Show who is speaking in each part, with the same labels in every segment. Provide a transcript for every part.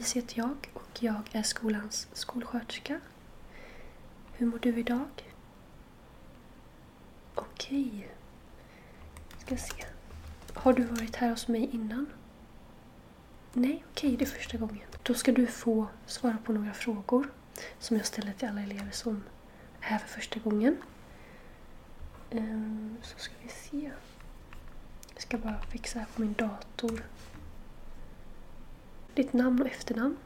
Speaker 1: Louise heter jag och jag är skolans skolsköterska. Hur mår du idag? Okej. Ska se. Har du varit här hos mig innan? Nej, okej, det är första gången. Då ska du få svara på några frågor som jag ställer till alla elever som är här för första gången. Ehm, så ska vi se. Jag ska bara fixa här på min dator. Ditt namn och efternamn.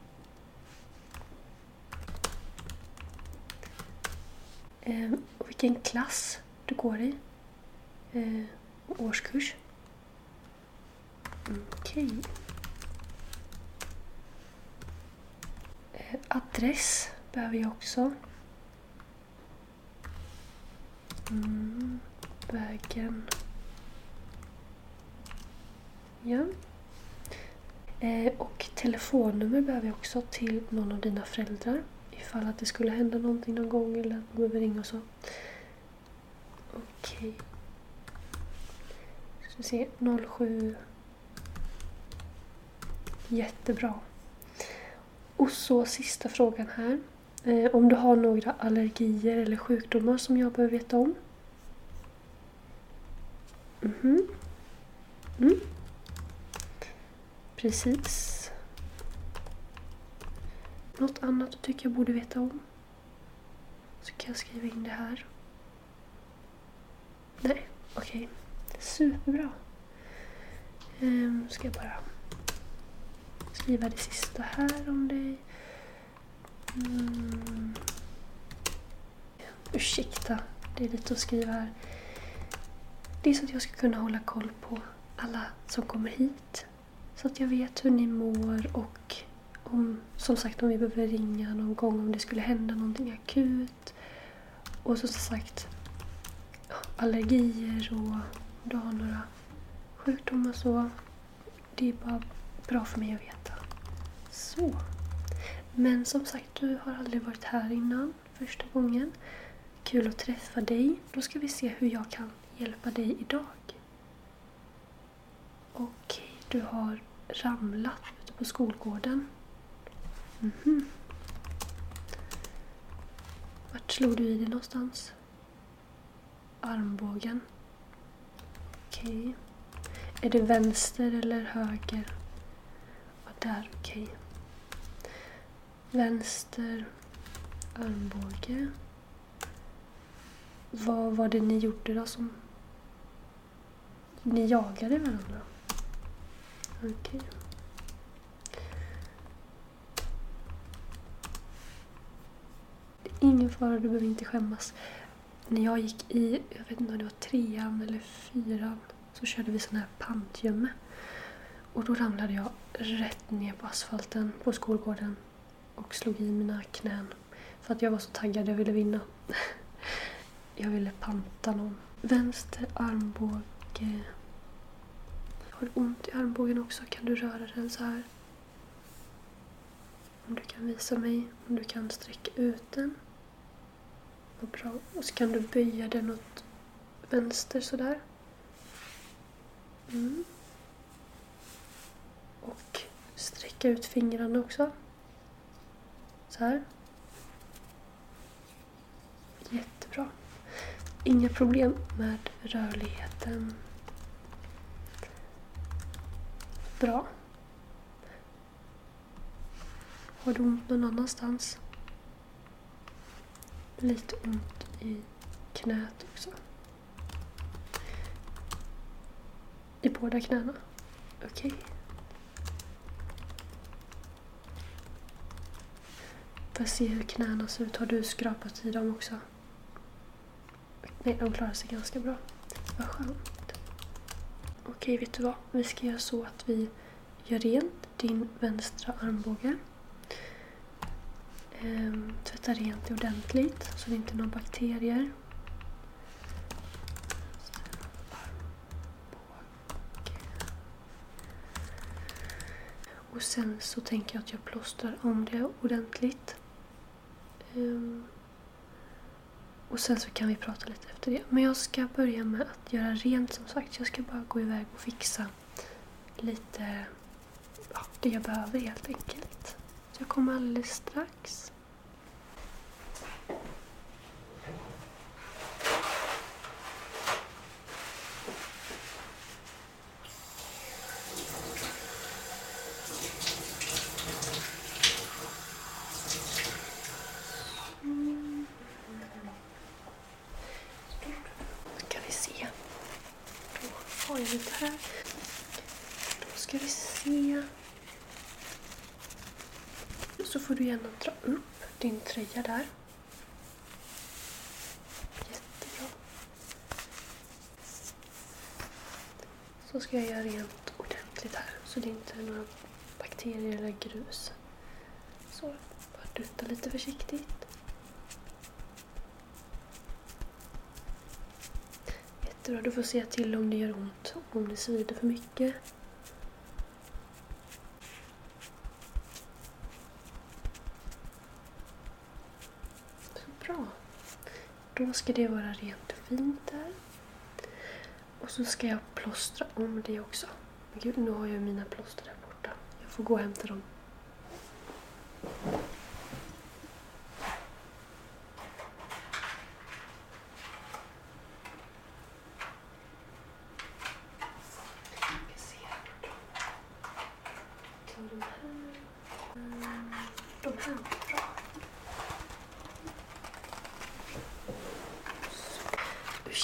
Speaker 1: Eh, och vilken klass du går i. Eh, och årskurs. Okej. Eh, adress behöver jag också. Mm, vägen. Ja. Eh, och telefonnummer behöver jag också till någon av dina föräldrar. Ifall att det skulle hända någonting någon gång eller att de behöver ringa och så. Okej. Ska vi se. 07. Jättebra. Och så sista frågan här. Eh, om du har några allergier eller sjukdomar som jag behöver veta om? Mhm. Mm. Precis. Något annat du tycker jag borde veta om? Så kan jag skriva in det här. Nej, okej. Superbra. Ehm, ska jag bara skriva det sista här om dig. Mm. Ursäkta, det är lite att skriva här. Det är så att jag ska kunna hålla koll på alla som kommer hit. Så att jag vet hur ni mår och om, som sagt om vi behöver ringa någon gång om det skulle hända någonting akut. Och så som sagt allergier och om du har några sjukdomar så. Det är bara bra för mig att veta. Så. Men som sagt, du har aldrig varit här innan första gången. Kul att träffa dig. Då ska vi se hur jag kan hjälpa dig idag. Okej, du har ramlat ute på skolgården. Mhm. Vart slog du i dig någonstans? Armbågen. Okej. Är det vänster eller höger? Ja, där, okej. Vänster armbåge. Vad var det ni gjorde då som... Ni jagade varandra? Okej. Det är ingen fara, du behöver inte skämmas. När jag gick i, jag vet inte om det var trean eller fyran, så körde vi sån här pantgömme. Och då ramlade jag rätt ner på asfalten på skolgården och slog i mina knän. För att jag var så taggad, jag ville vinna. Jag ville panta någon. Vänster armbåge. Har du ont i armbågen också kan du röra den så här. Om du kan visa mig, om du kan sträcka ut den. Vad bra. Och så kan du böja den åt vänster sådär. Mm. Och sträcka ut fingrarna också. Så här. Jättebra. Inga problem med rörligheten. Bra. Har du ont någon annanstans? Lite ont i knät också. I båda knäna? Okej. Okay. Får jag se hur knäna ser ut? Har du skrapat i dem också? Nej, de klarar sig ganska bra. Vad skönt. Okej, vet du vad? Vi ska göra så att vi gör rent din vänstra armbåge. Ehm, tvätta rent det ordentligt så det inte är några bakterier. Och sen så tänker jag att jag plåstrar om det ordentligt. Ehm och sen så kan vi prata lite efter det. Men jag ska börja med att göra rent som sagt. Jag ska bara gå iväg och fixa lite ja, det jag behöver helt enkelt. Så jag kommer alldeles strax. Tröja där. Jättebra. Så ska jag göra rent ordentligt här så det inte är några bakterier eller grus. Så, bara dutta lite försiktigt. Jättebra, du får se till om det gör ont, om det svider för mycket. Då ska det vara rent och fint där. Och så ska jag plåstra om det också. Men gud, nu har jag mina plåster där borta. Jag får gå och hämta dem.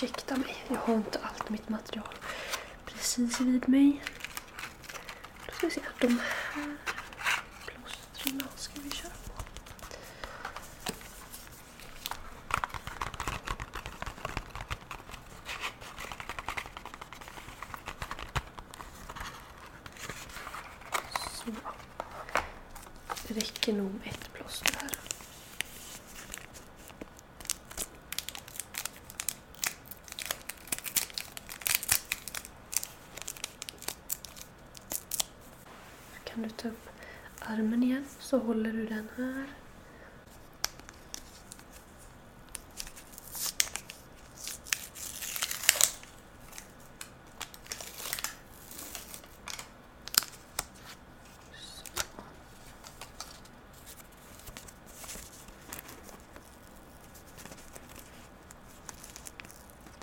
Speaker 1: ursäkta mig. Jag har inte allt mitt material precis vid mig. Då ska vi se. De här plåstren ska vi köra på. Så. Det räcker nog med ett plåster här. kan du ta upp armen igen. Så håller du den här.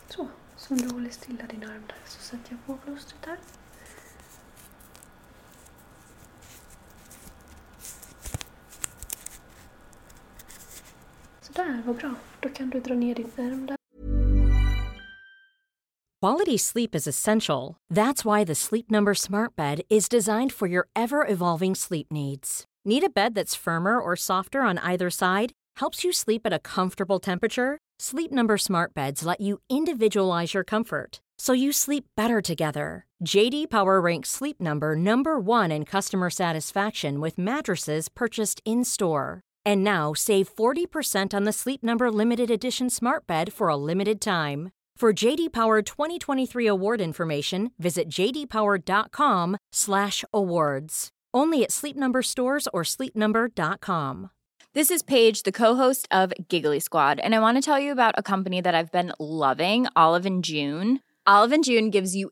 Speaker 1: Så, så om du håller stilla din arm där så sätter jag på plåstret här. Vad bra. Då kan du dra ner din där.
Speaker 2: Quality sleep is essential. That's why the Sleep Number smart bed is designed for your ever-evolving sleep needs. Need a bed that's firmer or softer on either side? Helps you sleep at a comfortable temperature? Sleep Number smart beds let you individualize your comfort so you sleep better together. JD Power ranks Sleep Number number 1 in customer satisfaction with mattresses purchased in-store. And now save 40% on the Sleep Number limited edition smart bed for a limited time. For JD Power 2023 award information, visit jdpower.com/awards. Only at Sleep Number stores or sleepnumber.com.
Speaker 3: This is Paige, the co-host of Giggly Squad, and I want to tell you about a company that I've been loving, Olive and June. Olive and June gives you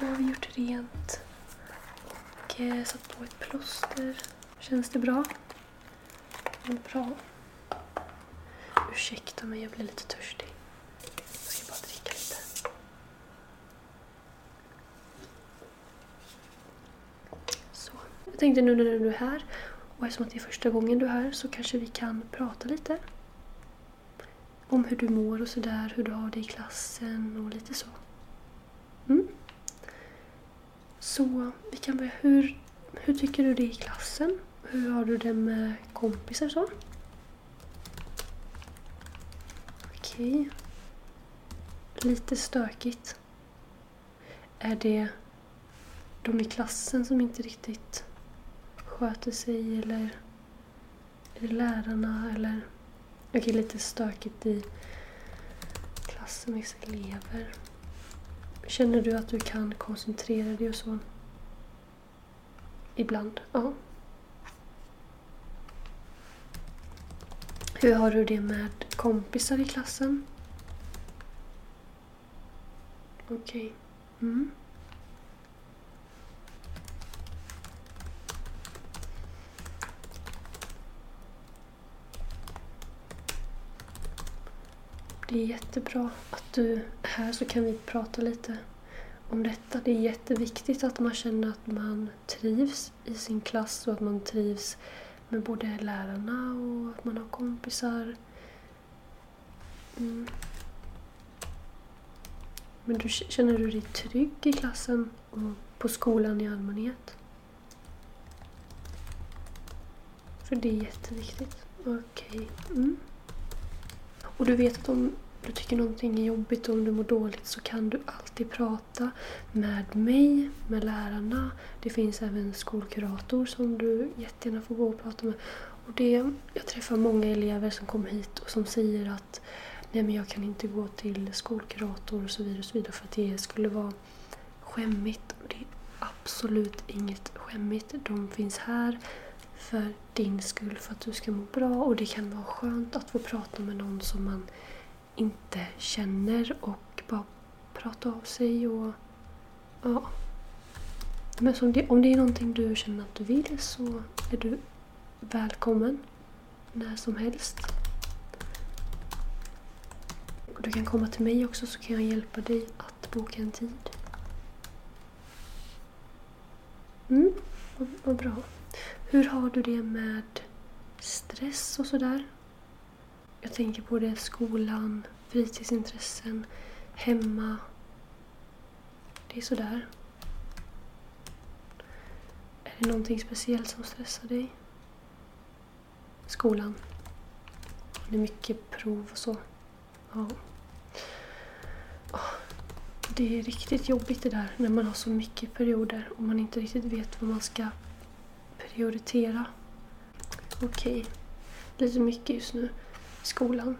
Speaker 1: Då har vi gjort rent och eh, satt på ett plåster. Känns det bra? Mm, Bra. Ursäkta mig, jag blir lite törstig. Jag ska bara dricka lite. Så. Jag tänkte nu när du är här och eftersom det är första gången du är här så kanske vi kan prata lite. Om hur du mår och sådär, hur du har det i klassen och lite så. Mm. Så vi kan börja. Hur, hur tycker du det är i klassen? Hur har du det med kompisar och så? Okej. Lite stökigt. Är det de i klassen som inte riktigt sköter sig eller är lärarna eller... Okej, lite stökigt i klassen med vissa elever. Känner du att du kan koncentrera dig och så? Ibland, ja. Hur har du det med kompisar i klassen? Okej. Mm. Det är jättebra att du är här så kan vi prata lite om detta. Det är jätteviktigt att man känner att man trivs i sin klass och att man trivs med både lärarna och att man har kompisar. Mm. Men du, känner du dig trygg i klassen och på skolan i allmänhet? För det är jätteviktigt. Okej. Mm. Och du vet att om du tycker någonting är jobbigt och om du mår dåligt så kan du alltid prata med mig, med lärarna. Det finns även skolkurator som du jättegärna får gå och prata med. Och det, jag träffar många elever som kommer hit och som säger att nej men jag kan inte gå till skolkurator och så vidare, och så vidare för att det skulle vara skämmigt. Och det är absolut inget skämmigt. De finns här för din skull, för att du ska må bra och det kan vara skönt att få prata med någon som man inte känner och bara prata av sig och ja. Men som det, om det är någonting du känner att du vill så är du välkommen när som helst. Och du kan komma till mig också så kan jag hjälpa dig att boka en tid. Mm, vad, vad bra. Hur har du det med stress och sådär? Jag tänker på det skolan, fritidsintressen, hemma. Det är sådär. Är det någonting speciellt som stressar dig? Skolan. Det är mycket prov och så. Ja. Det är riktigt jobbigt det där när man har så mycket perioder och man inte riktigt vet vad man ska prioritera. Okej, lite mycket just nu i skolan.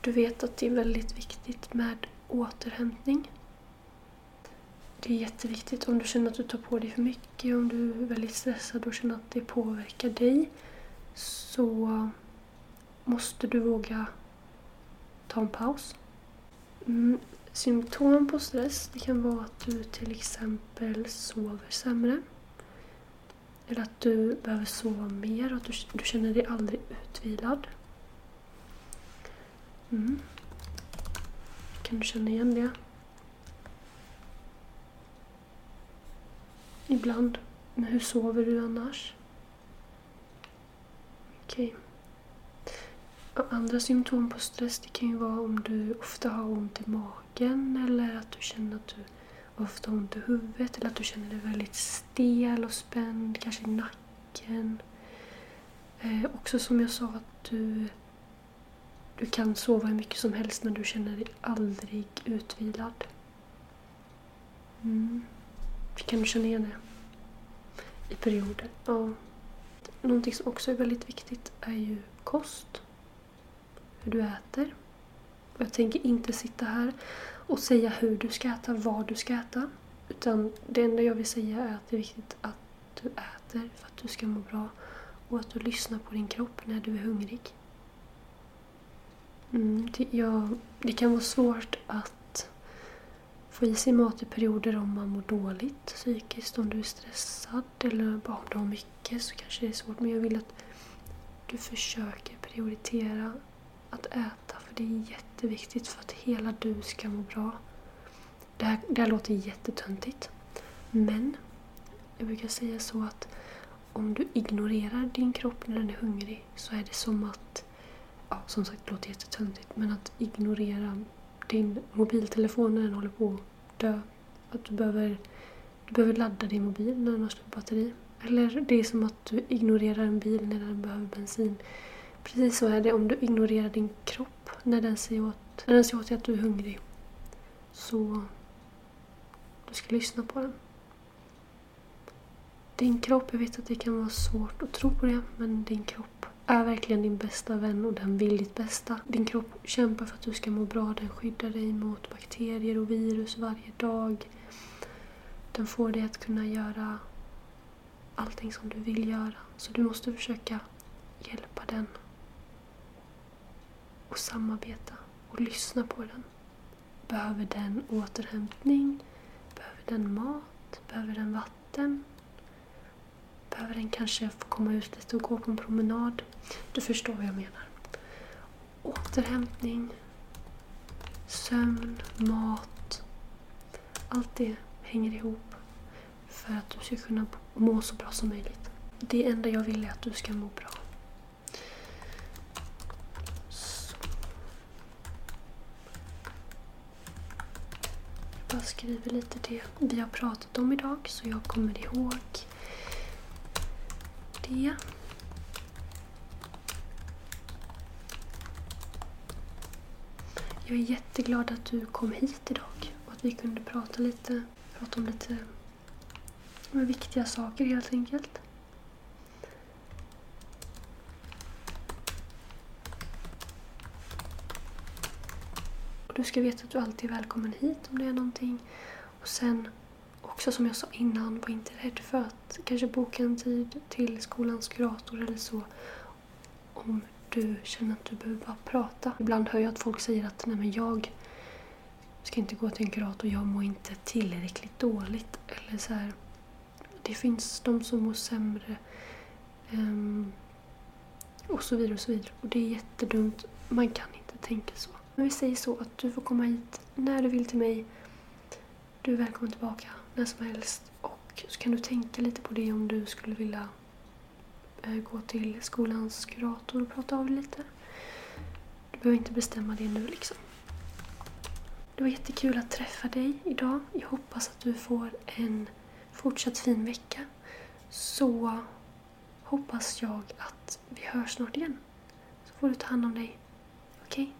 Speaker 1: Du vet att det är väldigt viktigt med återhämtning. Det är jätteviktigt om du känner att du tar på dig för mycket, om du är väldigt stressad och känner att det påverkar dig så måste du våga ta en paus. Mm, symptom på stress det kan vara att du till exempel sover sämre. Eller att du behöver sova mer och att du, du känner dig aldrig utvilad. Mm. Kan du känna igen det? Ibland. Men hur sover du annars? Okej. Okay. Andra symptom på stress det kan ju vara om du ofta har ont i magen eller att du känner att du ofta ont i huvudet eller att du känner dig väldigt stel och spänd, kanske i nacken. Eh, också som jag sa att du, du kan sova hur mycket som helst men du känner dig aldrig utvilad. Mm. Kan du känna igen det? I perioder. Ja. Någonting som också är väldigt viktigt är ju kost. Hur du äter. Jag tänker inte sitta här och säga hur du ska äta, vad du ska äta. Utan det enda jag vill säga är att det är viktigt att du äter för att du ska må bra och att du lyssnar på din kropp när du är hungrig. Mm, det, ja, det kan vara svårt att få i sig mat i perioder om man mår dåligt psykiskt, om du är stressad eller bara om du har mycket så kanske det är svårt. Men jag vill att du försöker prioritera att äta för det är jätteviktigt för att hela du ska må bra. Det här, det här låter jättetöntigt. Men jag brukar säga så att om du ignorerar din kropp när den är hungrig så är det som att, ja som sagt det låter jättetöntigt, men att ignorera din mobiltelefon när den håller på att dö. Att du behöver, du behöver ladda din mobil när den har slut batteri. Eller det är som att du ignorerar en bil när den behöver bensin. Precis så är det om du ignorerar din kropp när den säger åt, när den säger åt dig att du är hungrig. Så du ska lyssna på den. Din kropp, jag vet att det kan vara svårt att tro på det, men din kropp är verkligen din bästa vän och den vill ditt bästa. Din kropp kämpar för att du ska må bra, den skyddar dig mot bakterier och virus varje dag. Den får dig att kunna göra allting som du vill göra. Så du måste försöka hjälpa den. Och samarbeta och lyssna på den. Behöver den återhämtning? Behöver den mat? Behöver den vatten? Behöver den kanske få komma ut lite och gå på en promenad? Du förstår vad jag menar. Återhämtning, sömn, mat. Allt det hänger ihop för att du ska kunna må så bra som möjligt. Det enda jag vill är att du ska må bra. Jag bara skriver lite det vi har pratat om idag så jag kommer ihåg det. Jag är jätteglad att du kom hit idag och att vi kunde prata lite, prata om lite viktiga saker helt enkelt. Och du ska veta att du alltid är välkommen hit om det är någonting. Och sen också som jag sa innan, var inte rädd för att kanske boka en tid till skolans kurator eller så. Om du känner att du behöver bara prata. Ibland hör jag att folk säger att nej men jag ska inte gå till en kurator, jag mår inte tillräckligt dåligt. Eller så här. Det finns de som mår sämre. Um, och så vidare och så vidare. Och det är jättedumt. Man kan inte tänka så. Men vi säger så att du får komma hit när du vill till mig. Du är välkommen tillbaka när som helst. Och så kan du tänka lite på det om du skulle vilja eh, gå till skolans kurator och prata av dig lite. Du behöver inte bestämma det nu liksom. Det var jättekul att träffa dig idag. Jag hoppas att du får en fortsatt fin vecka. Så hoppas jag att vi hörs snart igen. Så får du ta hand om dig. Okej? Okay?